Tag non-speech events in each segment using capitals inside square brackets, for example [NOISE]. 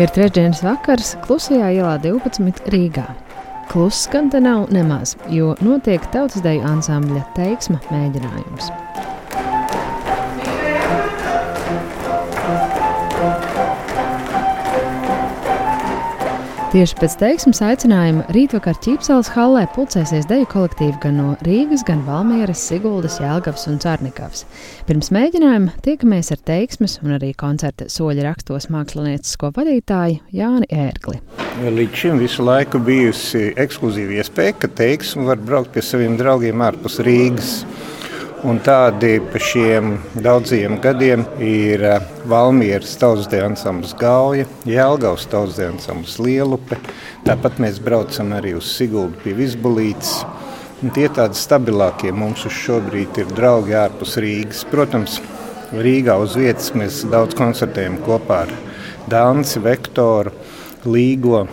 Ir trešdienas vakars klusajā ielā 12 Rīgā. Kluss gan te nav nemaz, jo notiek tautas deju ansambļa teiksma mēģinājums. Tieši pēc teiksmes aicinājuma rītvakar Ķīpseles hallē pulcēsies deju kolektīvi gan no Rīgas, gan Valmieras, Siguldas, Jēlgavas un Cārnikavas. Pirms mēģinājuma tiekamies ar teiksmes un arī koncerta soļa rakstos māksliniecisko vadītāju Jāni Ērgli. Līdz šim visu laiku bijusi ekskluzīva iespēja, ka teiksme var braukt pie saviem draugiem ārpus Rīgas. Un tādi pa šiem daudziem gadiem ir eh, Valmieras tautsdeja ansamblis Gauja, Jēlgavas tautsdeja ansamblis Lielupe. Tāpat mēs braucam arī uz Siguldu pie Visbulītes. Un tie tādi stabilākie mums uz šobrīd ir draugi ārpus Rīgas. Protams, Rīgā uz vietas mēs daudz koncertējam kopā ar Dānci, Vektoru, Līgo.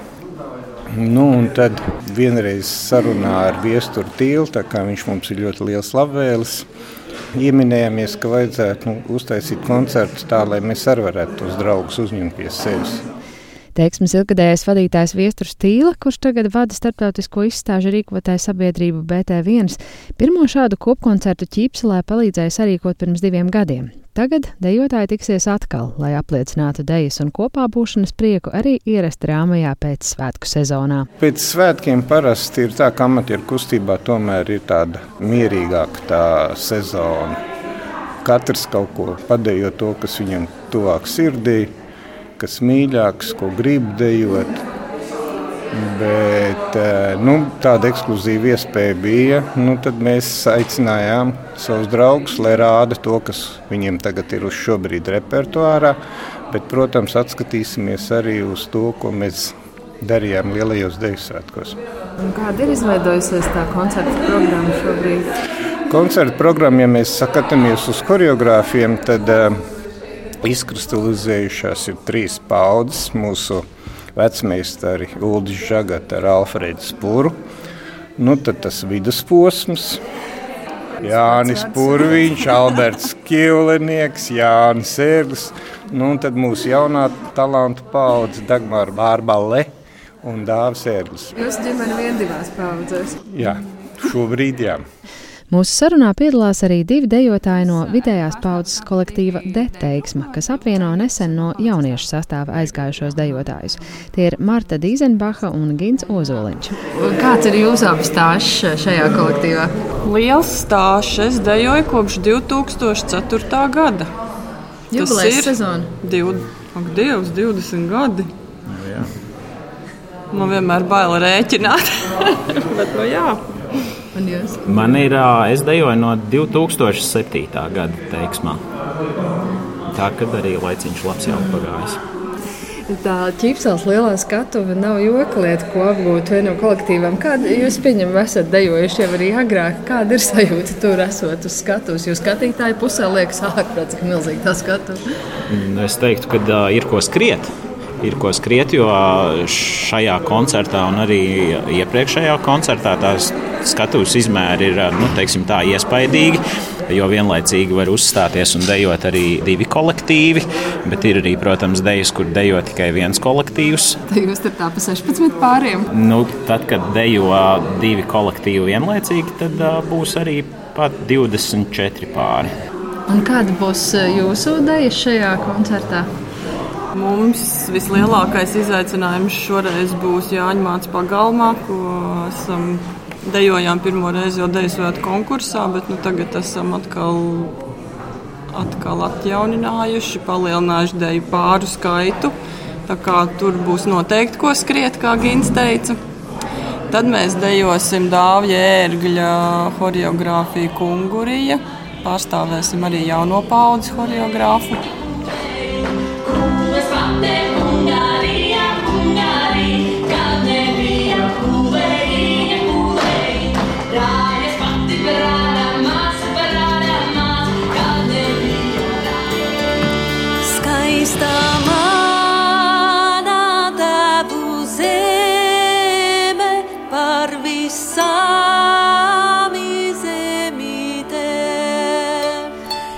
Nu, un tad vienreiz sarunā ar Viesturu Tīlu, tā kā viņš mums ir ļoti liels labvēlis, ieminējāmies, ka vajadzētu nu, uztaisīt koncertu tā, lai mēs arī varētu tos draugus uzņemt pie sevis. Teiksmes ilgadējais vadītājs Viesturs Tīla, kurš tagad vada starptautisko izstāžu rīkotāju sabiedrību BT1, pirmo šādu kopkoncertu ķīpselē palīdzēja sarīkot pirms diviem gadiem. Tagad dejotāji tiksies atkal, lai apliecinātu dejas un kopā būšanas prieku arī ierast rāmajā pēc svētku sezonā. Pēc svētkiem parasti ir tā, ka amatieru kustībā tomēr ir tāda mierīgāka tā sezona. Katrs kaut ko padejo to, kas viņam tuvāk sirdī kas mīļāks, ko grib dejot. Bet eh, nu, tāda ekskluzīva iespēja bija. Nu, tad mēs aicinājām savus draugus, lai rāda to, kas viņiem tagad ir uz šobrīd repertuārā. Bet, protams, atskatīsimies arī uz to, ko mēs darījām lielajos deju svētkos. Kāda ir izveidojusies tā koncerta programma šobrīd? Koncerta programma, ja mēs skatāmies uz choreogrāfiem, tad uh, izkristalizējušās ir trīs paudzes. Mūsu vecmeistari Ulrichs Žagata ar Alfredu Spuru. Nu, tad tas vidusposms. Jānis Pūraņš, Alberts Kjēlnieks, Jānis Sērlis. Nu, un tad mūsu jaunā talantu paudze Dagmāra Bārbale un Dāvis Sērlis. Jūs ģimene vien divās paudzēs? Jā, šobrīd jā. Mūsu sarunā piedalās arī divi dejotāji no vidējās paudzes kolektīva Deteiksma, kas apvieno nesen no jauniešu sastāva aizgājušos dejotājus. Tie ir Marta Dīzenbacha un Gins Ozoliņš. Kāds ir jūsu abi stāsts šajā kolektīvā? Liels stāsts. Es dejoju kopš 2004. gada. Jubilejas sezona. Div, ak, Dievs, 20 gadi. Nu, jā. Man vienmēr bail rēķināt. [LAUGHS] Bet, nu, jā. Man ir, es dejoju no 2007. gada teiksmā. Tā kad arī laiciņš labs jau pagājis. Tā ķīpsels lielā skatuve nav joka lieta, ko apgūt vienam kolektīvam. Kāda jūs pieņemat, esat dejojuši jau arī agrāk? Kāda ir sajūta tur esot uz skatuves? Jūs skatītāji pusē liekas ārprāt, cik milzīgi tā skatuve. Es teiktu, ka uh, ir ko skriet ir ko skriet, jo šajā koncertā un arī iepriekšējā koncertā tās skatuves izmēri ir nu, tā, iespaidīgi. Jo vienlaicīgi var uzstāties un dejot arī divi kolektīvi, bet ir arī, protams, dejas, kur dejo tikai viens kolektīvs. Tad jūs tur tā pa 16 pāriem? Nu, tad, kad dejo divi kolektīvi vienlaicīgi, tad uh, būs arī pat 24 pāri. Un kāda būs jūsu deja šajā koncertā? Mums vislielākais izaicinājums šoreiz būs Jāņa Mācis pagalmā, ko esam dejojām pirmo reizi jau deju svētku konkursā, bet nu, tagad esam atkal, atkal atjauninājuši, palielinājuši deju pāru skaitu. Tā kā tur būs noteikti ko skriet, kā Gins teica. Tad mēs dejosim Dāvija ērgļa choreogrāfiju Kungurija. Pārstāvēsim arī jauno paudzi choreogrāfu.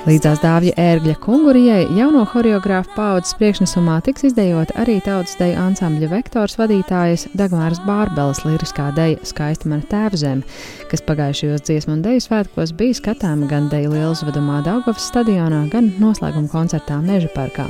Līdzās dāvja ērgļa kungurijai jauno horeogrāfu paudzes priekšnesumā tiks izdejota arī tautas deju ansambļa vektors vadītājas Dagmāras Bārbeles liriskā deja Skaista mana tēvzeme, kas pagājušajos dziesmu un deju svētkos bija skatāma gan deju lieluzvedumā Daugavas stadionā, gan noslēguma koncertā Meža parkā.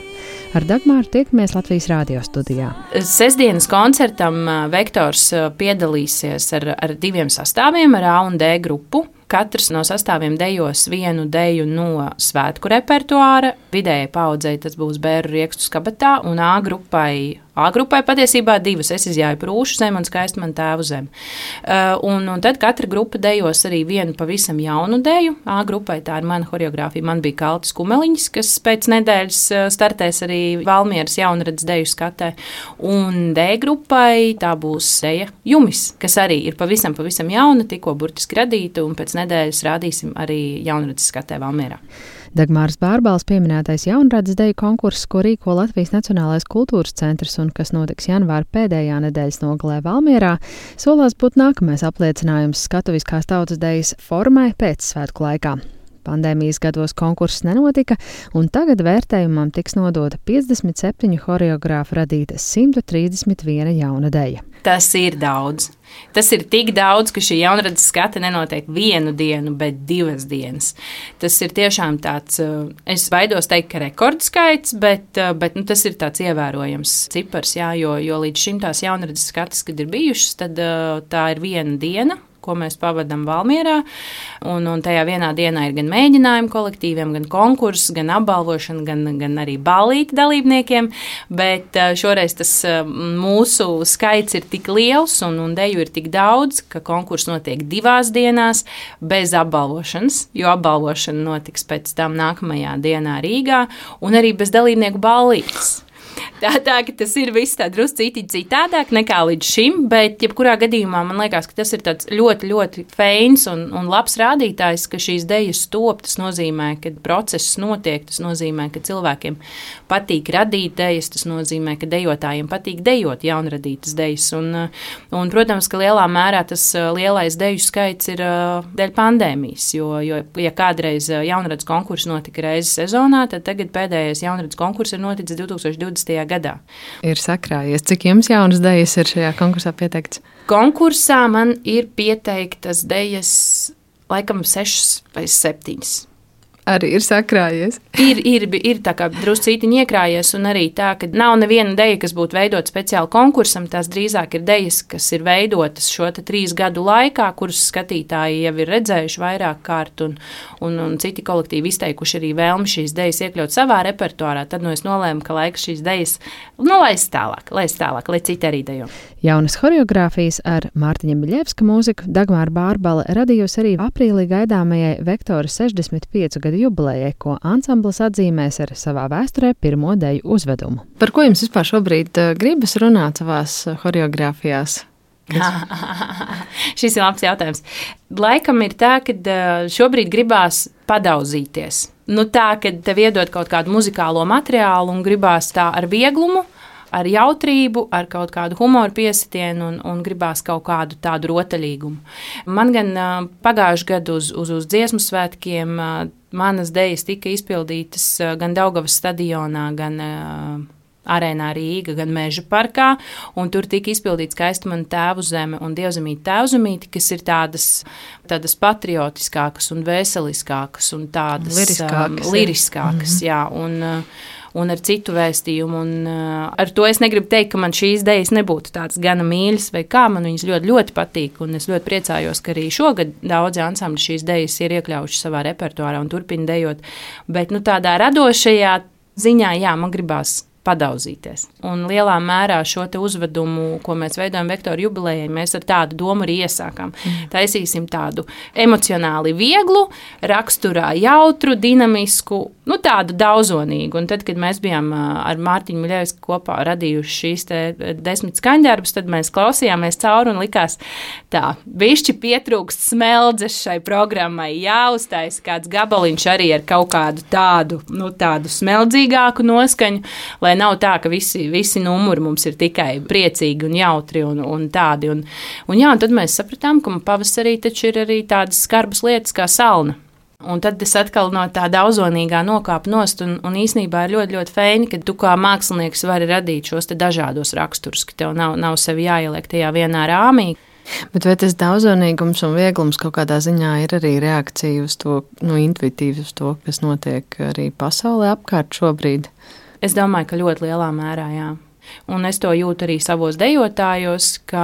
Ar Dagmāru tiekamies Latvijas radio studijā. Sesdienas koncertam Vektors piedalīsies ar, ar diviem sastāviem, ar A un D grupu. Katrs no sastāviem dejos vienu deju no svētku repertuāra. Vidējai paudzei tas būs bērnu riekstu skabatā, un A grupai A grupai patiesībā divas. Es izjāju prūšu zemi un skaistu man tēvu zemi. Uh, un, un tad katra grupa dejos arī vienu pavisam jaunu deju. A grupai tā ir mana choreogrāfija. Man bija Kaltis Kumeliņš, kas pēc nedēļas uh, startēs arī Valmieras jaunradas deju skatē. Un D grupai tā būs deja Jumis, kas arī ir pavisam, pavisam jauna, tikko burtiski radīta, un pēc nedēļas rādīsim arī jaunradas skatē Valmierā. Dagmāras Bārbāls pieminētais jaunradas deju konkurss, ko rīko Latvijas Nacionālais kultūras centrs un kas notiks janvāra pēdējā nedēļas nogalē Valmierā, solās būt nākamais apliecinājums skatuviskās tautas dejas formai pēc svētku laikā. Pandēmijas gados konkurss nenotika, un tagad vērtējumam tiks nodota 57 choreogrāfu radīta 131 jauna deja. Tas ir daudz. Tas ir tik daudz, ka šī jaunradas skata nenotiek vienu dienu, bet divas dienas. Tas ir tiešām tāds, eh, es baidos teikt, ka rekordskaits, bet, eh, bet nu, tas ir tāds ievērojams cipars, jā, jo, jo līdz šim tās jaunradas skatas, kad ir bijušas, tad eh, tā ir viena diena ko mēs pavadām Valmjerā. Un, un tajā vienā dienā ir gan mēģinājumi kolektīviem, gan konkurss, gan apbalvošana, gan, gan arī balīti dalībniekiem. Bet šoreiz tas mūsu skaits ir tik liels un, un deju ir tik daudz, ka konkurss notiek divās dienās bez apbalvošanas, jo apbalvošana notiks pēc tam nākamajā dienā Rīgā, un arī bez dalībnieku balītes. Tā, tā ka tas ir viss tā drusku citādāk nekā līdz šim, bet jebkurā gadījumā man liekas, ka tas ir ļoti, ļoti feins un, un labs rādītājs, ka šīs idejas top. Tas nozīmē, ka process notiek, tas nozīmē, ka cilvēkiem patīk radīt idejas, tas nozīmē, ka dejotājiem patīk dejot jaunradītas idejas. Un, un, protams, ka lielā mērā tas uh, lielais deju skaits ir uh, dēļ pandēmijas, jo, jo ja kādreiz uh, jaunradas konkurss notika reizes sezonā, tad tagad pēdējais jaunradas konkurss ir noticis 2020 gadā. Ir sakrājies. Cik jums jaunas idejas ir šajā konkursā pieteikts? Konkursā man ir pieteiktas idejas laikam sešas vai septiņas arī ir sakrājies. ir, ir, ir tā kā druscītiņi iekrājies, un arī tā, ka nav neviena deja, kas būtu veidota speciāli konkursam. Tās drīzāk ir dejas, kas ir veidotas šo trīs gadu laikā, kuras skatītāji jau ir redzējuši vairāk kārt, un, un, un citi kolektīvi izteikuši arī vēlmi šīs dejas iekļaut savā repertuārā. Tad nu, es nolēmu, ka laiks šīs dejas nu, laist tālāk, laist tālāk, lai citi arī dejo. Jaunas horeogrāfijas ar Mārtiņa Miļevska mūziku Dagmāra Bārbala radījusi arī aprīlī gaidāmajai Vektora 65 gadu jubilejai, ko ansamblis atzīmēs ar savā vēsturē pirmo deju uzvedumu. Par ko jums vispār šobrīd eh, gribas runāt savās horeogrāfijās? [LAUGHS] Šis ir labs jautājums. Laikam ir tā, ka eh, šobrīd gribās padauzīties. Nu, tā, kad tev iedod kaut kādu muzikālo materiālu un gribās tā ar vieglumu, ar jautrību, ar kaut kādu humoru piesitienu un, un gribās kaut kādu tādu rotaļīgumu. Man gan pagājušajā gadā uz, uz, uz dziesmu svētkiem manas dejas tika izpildītas uh, gan Daugavas stadionā, gan uh, arēnā Rīga, gan Meža parkā. Tur tika izpildīts skaisti man tēvu zeme un dievzemīte tēvzemīte, kas ir tādas, tādas patriotiskākas un veseliskākas un tādas liriskākas. Um, liriskākas mm -hmm. jā, un, uh, un ar citu vēstījumu. Un, uh, ar to es negribu teikt, ka man šīs idejas nebūtu tādas gana mīļas, vai kā man viņas ļoti, ļoti patīk. Un es ļoti priecājos, ka arī šogad daudzi ansambļi šīs idejas ir iekļaujuši savā repertuārā un turpina dejot. Bet nu, tādā radošajā ziņā, jā, man gribās padauzīties. Un lielā mērā šo uzvedumu, ko mēs veidojam vektoru jubilejai, mēs ar tādu domu arī iesākām. Mm. Taisīsim tādu emocionāli vieglu, raksturā jautru, dinamisku, nu, tādu daudzonīgu. Un tad, kad mēs bijām ar Mārtiņu Miļēvisku kopā radījuši šīs desmit skaņdarbus, tad mēs klausījāmies cauri un likās tā, bišķi pietrūkst smeldzes šai programmai, jāuztais kāds gabaliņš arī ar kaut kādu tādu, nu, tādu smeldzīgāku noskaņu, lai nav tā, ka visi, visi numuri mums ir tikai priecīgi un jautri un, un tādi. Un, un, jā, un tad mēs sapratām, ka pavasarī taču ir arī tādas skarbas lietas kā salna. Un tad es atkal no tā daudzonīgā nokāpu nost, un, un īsnībā ir ļoti, ļoti feini, ka tu kā mākslinieks vari radīt šos dažādos raksturus, ka tev nav, nav sevi jāieliek tajā vienā rāmī. Bet vai tas daudzonīgums un vieglums kaut kādā ziņā ir arī reakcija uz to, nu, intuitīvi uz to, kas notiek arī pasaulē apkārt šobrīd? Es domāju, ka ļoti lielā mērā jā. Un es to jūtu arī savos dejotājos, ka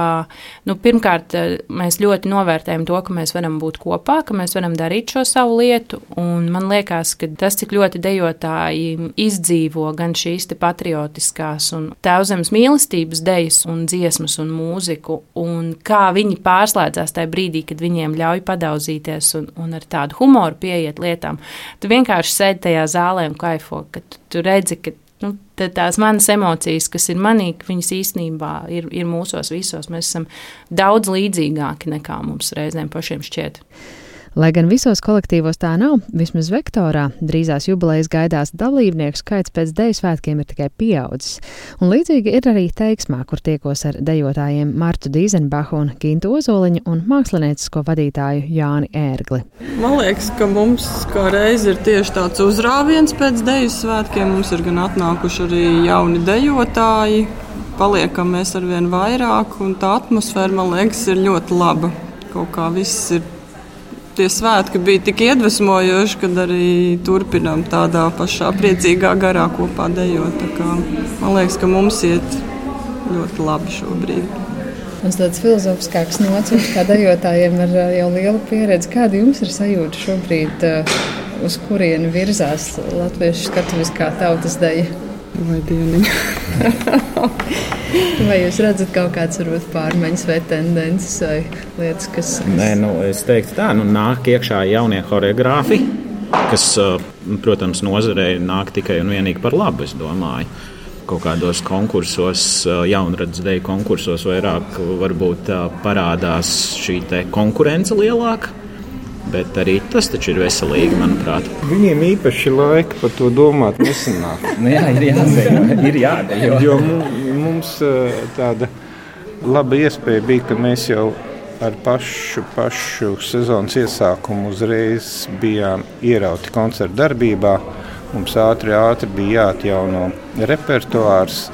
nu, pirmkārt mēs ļoti novērtējam to, ka mēs varam būt kopā, ka mēs varam darīt šo savu lietu. Man liekas, ka tas, cik ļoti dejotāji izdzīvo gan šīs patriotiskās un tēvzemes mīlestības dejas un dziesmas un mūziku, un kā viņi pārslēdzās tajā brīdī, kad viņiem ļauj padauzīties un, un ar tādu humoru pieiet lietām. Tu vienkārši sēdi tajā zālē un kaifo, ka tu, tu redzi, ka nu, tās manas emocijas, kas ir manī, viņas īstenībā ir, ir mūsos visos. Mēs esam daudz līdzīgāki nekā mums reizēm pašiem šķiet. Lai gan visos kolektīvos tā nav, vismaz vektorā drīzās jubilejas gaidās dalībnieku skaits pēc deju svētkiem ir tikai pieaudzis. Un līdzīgi ir arī teiksmā, kur tiekos ar dejotājiem Martu Dīzenbachu un Gintu Ozoliņu un māksliniecisko vadītāju Jāni Ērgli. Man liekas, ka mums kā reiz ir tieši tāds uzrāviens pēc deju svētkiem. Mums ir gan atnākuši arī jauni dejotāji, paliekam mēs ar vien vairāk, un tā atmosfēra, man liekas, ir ļoti laba. Kaut kā viss ir tie svētki bija tik iedvesmojoši, ka arī turpinām tādā pašā priecīgā garā kopā dejot. Man liekas, ka mums iet ļoti labi šobrīd. Tas tāds filozofiskāks nocīms, kā dejotājiem ar jau lielu pieredzi. Kāda jums ir sajūta šobrīd, uz kurieni virzās latviešu skatuviskā tautas deja? Vai dieniņa? [LAUGHS] Vai jūs redzat kaut kādas varbūt, pārmaiņas vai tendences vai lietas, kas. Nē, nu, es teiktu, tā nu, nāk iekšā jaunie choreogrāfi, kas, protams, nozarei nāk tikai un vienīgi par labu, es domāju. Kaut kādos konkursos, jaunradas dēļ konkursos, vairāk varbūt parādās šī konkurence lielāka. Bet arī tas taču ir veselīgi, manuprāt. Viņiem īpaši laika par to domāt nesanāk. [LAUGHS] nu, jā, ir jādejo. Ir jādejo. jo mums tāda laba iespēja bija, ka mēs jau ar pašu, pašu sezonas iesākumu uzreiz bijām ierauti koncertu darbībā. Mums ātri, ātri bija jāatjauno repertuārs.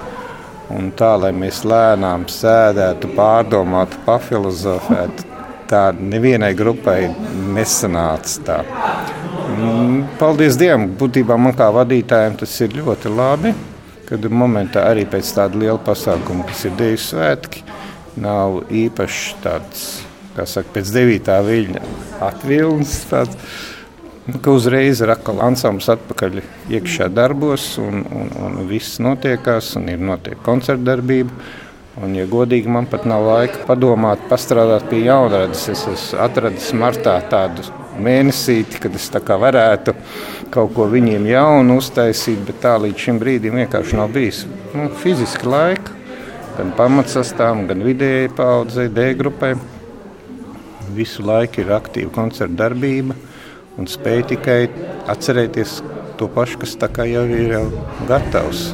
Un tā, lai mēs lēnām sēdētu, pārdomātu, pafilozofētu, tā nevienai grupai nesanāca. Tā. Mm, paldies Dievam! Būtībā man kā vadītājiem tas ir ļoti labi. Kad momentā arī pēc tāda liela pasākuma, kas ir Dieva svētki, nav īpaši tāds, kā saka, pēc 9. viļņa atvilnis. Tāds, nu, ka uzreiz ir atkal ansamblis atpakaļ iekšā darbos, un, un, un viss notiekās, un ir notiek koncertdarbība. Un, ja godīgi, man pat nav laika padomāt, pastrādāt pie jaunradas. Es esmu atradis martā tādu mēnesīti, kad es varētu kaut ko viņiem jaunu uztaisīt, bet tā līdz šim brīdim vienkārši nav bijis nu, fiziski laika. Gan pamatsastāvam, gan vidējai paudzei, D grupai. Visu laiku ir aktīva koncerta darbība un spēj tikai atcerēties to pašu, kas jau ir jau gatavs.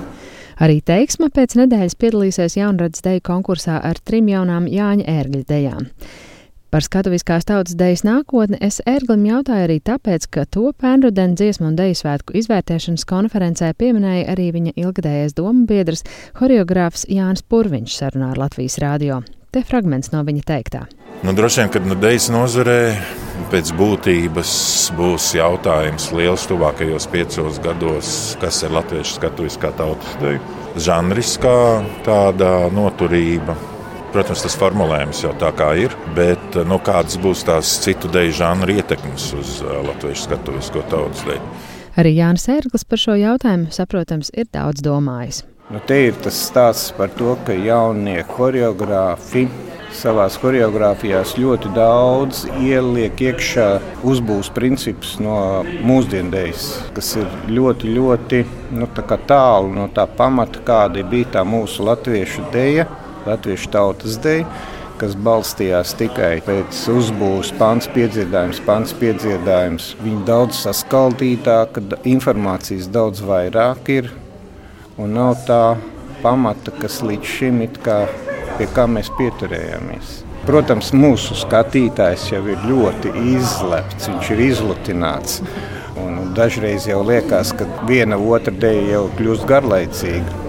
Arī teiksma pēc nedēļas piedalīsies jaunradas deju konkursā ar trim jaunām Jāņa ērgļa dejām. Par skatuviskās tautas dejas nākotni es ērglim jautāju arī tāpēc, ka to pērnrudenu dziesmu un deju svētku izvērtēšanas konferencē pieminēja arī viņa ilgadējais domu biedrs, horeogrāfs Jānis Purviņš sarunā ar Latvijas rādio. Te fragments no viņa teiktā. Nu, droši vien, kad nu, dejas nozarē pēc būtības būs jautājums liels tuvākajos piecos gados, kas ir latviešu skatuviskā tautas deja. Žanriskā tāda noturība. Protams, tas formulējums jau tā kā ir, bet nu, kādas būs tās citu deju žanru ietekmes uz latviešu skatuvisko tautas deju? Arī Jānis Ērglis par šo jautājumu, saprotams, ir daudz domājis. Nu, te ir tas stāsts par to, ka jaunie choreogrāfi savā choreogrāfijā ļoti daudz ieliek iekšā uzbūves principus no mūsdiendejas, kas ir ļoti, ļoti nu, tālu no tā pamata, kāda bija tā mūsu latviešu deja, latviešu tautas deja kas balstījās tikai pēc uzbūves, pants piedziedājums, pants piedziedājums. Viņi daudz saskaldītāka, informācijas daudz vairāk ir un nav tā pamata, kas līdz šim ir pie kā mēs pieturējāmies. Protams, mūsu skatītājs jau ir ļoti izlepts, viņš ir izlutināts. Un dažreiz jau liekas, ka viena otra dēļ jau kļūst garlaicīga.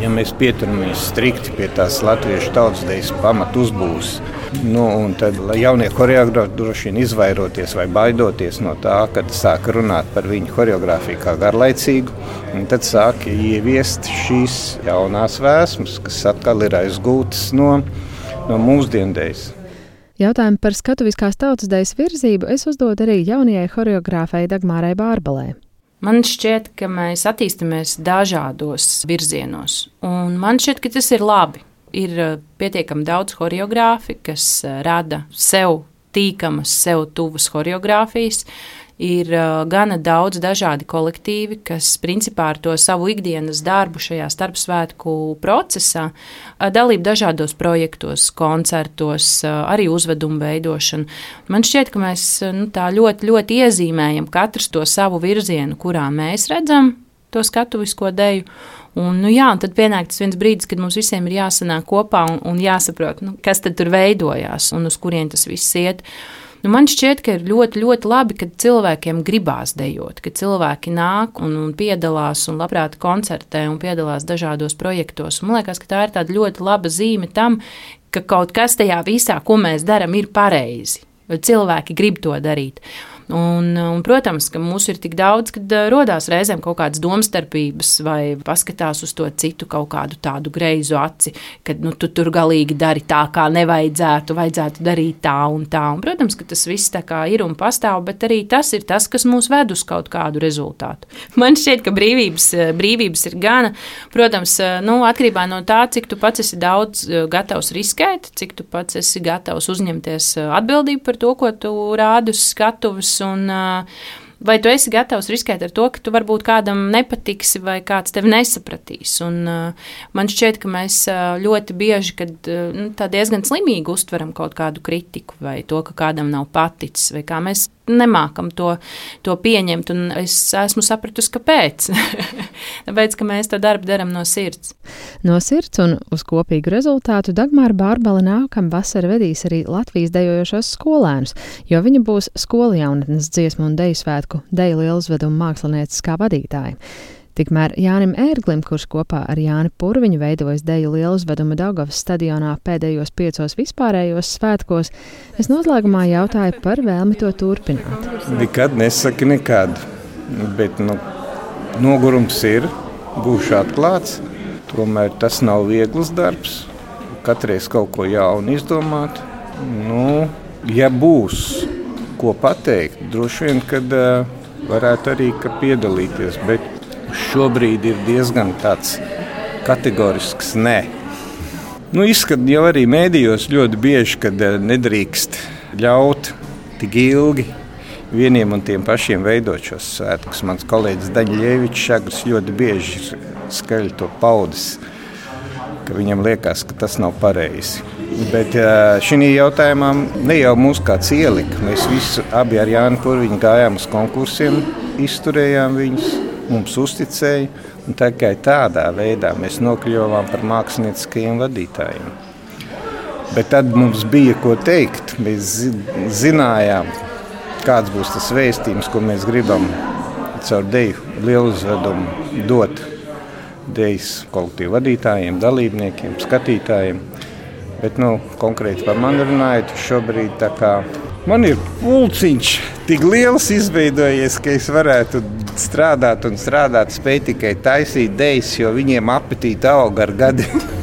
Ja mēs pieturamies strikti pie tās latviešu tautsdejas pamatu uzbūves, nu, tad jaunie choreogrāfi droši vien izvairoties vai baidoties no tā, kad sāk runāt par viņu choreogrāfiju kā garlaicīgu, tad sāk ieviest šīs jaunās vēsmas, kas atkal ir aizgūtas no, no mūsdiendejas. Jautājumu par skatuviskās tautsdejas virzību es uzdodu arī jaunajai choreogrāfai Dagmārai Bārbalē. Man šķiet, ka mēs attīstāmies dažādos virzienos, un man šķiet, ka tas ir labi. Ir eh, pietiekami daudz choreogrāfi, kas eh, rada sev tīkamas, sev tuvas choreogrāfijas, ir uh, gana daudz dažādi kolektīvi, kas principā ar to savu ikdienas darbu šajā starpsvētku procesā dalību dažādos projektos, koncertos, arī uzvedumu veidošanu. Man šķiet, ka mēs nu, tā ļoti, ļoti iezīmējam katrs to savu virzienu, kurā mēs redzam to skatuvisko deju. Un, nu, jā, un tad pienāk tas viens brīdis, kad mums visiem ir jāsanāk kopā un, un jāsaprot, nu, kas tad tur veidojās un uz kurien tas viss iet. Nu, man šķiet, ka ir ļoti, ļoti labi, ka cilvēkiem gribās dejot, ka cilvēki nāk un, un piedalās un labprāt koncertē un piedalās dažādos projektos. Un man liekas, ka tā ir tāda ļoti laba zīme tam, ka kaut kas tajā visā, ko mēs darām, ir pareizi. Cilvēki grib to darīt. Un, un, protams, ka mums ir tik daudz, ka uh, radās reizēm kaut kādas domstarpības, vai paskatās uz to citu kaut kādu tādu greizu aci, ka nu, tu tur galīgi dari tā, kā nevajadzētu, vajadzētu darīt tā un tā. Un, protams, ka tas viss tā kā ir un pastāv, bet arī tas ir tas, kas mūs ved uz kaut kādu rezultātu. [LAUGHS] Man šķiet, ka brīvības, uh, brīvības ir gana. Protams, nu, atkarībā no tā, cik tu pats esi daudz gatavs riskēt, cik tu pats esi gatavs uzņemties atbildību par to, ko tu rādi uz skatuves un uh, vai tu esi gatavs riskēt ar to, ka tu varbūt kādam nepatiksi vai kāds tevi nesapratīs. Un, uh, man šķiet, ka mēs uh, ļoti bieži, kad uh, nu, diezgan slimīgi uztveram kaut kādu kritiku vai to, ka kādam nav paticis, vai kā mēs nemākam to, to pieņemt. Un es esmu sapratusi, kāpēc. [LAUGHS] Tāpēc, ka mēs to darbu darām no sirds. No sirds un uz kopīgu rezultātu Dagmāra Bārbala nākamā vasara vedīs arī Latvijas dejojošos skolēnus, jo viņa būs skolu jaunatnes dziesmu un deju svētku deju lieluzvedumu mākslinieces kā vadītāja. Tikmēr Jānim Ērglim, kurš kopā ar Jāni Purviņu veidojas deju lieluzvedumu Daugavas stadionā pēdējos piecos vispārējos svētkos, es noslēgumā jautāju par vēlmi to turpināt. Nekad nesaki nekad, bet nu, nogurums ir, būšu atklāts, tomēr tas nav viegls darbs, katreiz kaut ko jaunu izdomāt. Nu, ja būs ko pateikt, droši vien, kad uh, varētu arī piedalīties, bet šobrīd ir diezgan tāds kategorisks nē. Nu, Izskatās jau arī mēdījos ļoti bieži, kad eh, nedrīkst ļaut tik ilgi vieniem un tiem pašiem veidot šos svētkus. Mans kolēģis Daņļievičs Šagrs ļoti bieži skaļi to paudis, ka viņam liekas, ka tas nav pareizi. Bet šī jautājumā ne jau mūsu kāds ielika. Mēs visi abi ar Jānu Purviņu gājām uz konkursiem, izturējām viņus mums uzticēja. Tikai tādā veidā mēs nokļuvām par mākslinieckajiem vadītājiem. Bet tad mums bija ko teikt. Mēs zinājām, kāds būs tas vēstījums, ko mēs gribam caur deju lielu uzvedumu dot dejas kolektīvu vadītājiem, dalībniekiem, skatītājiem. Bet nu, konkrēti par mani runājot, šobrīd man ir pulciņš tik liels izveidojies, ka es varētu strādāt un strādāt, spēj tikai taisīt dēļus, jo viņiem apetīte aug ar gadiem. [LAUGHS]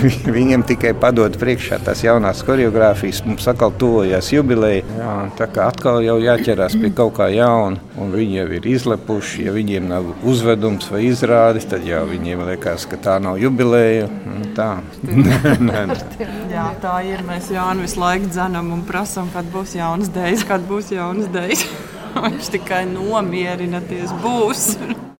[LAUGHS] Viņiem tikai padod priekšā tās jaunās choreogrāfijas. Mums atkal tuvojas jubileja. Jā, tā kā atkal jau jāķerās pie kaut kā jauna. Un viņi jau ir izlepuši. Ja viņiem nav uzvedums vai izrādes, tad jau viņiem liekas, ka tā nav jubileja. Tā. [LAUGHS] Jā, tā ir. Mēs Jānu visu laiku dzenam un prasām, kad būs jaunas dēļas, kad būs jaunas dēļas. [LAUGHS] Viņš tikai nomierināties būs.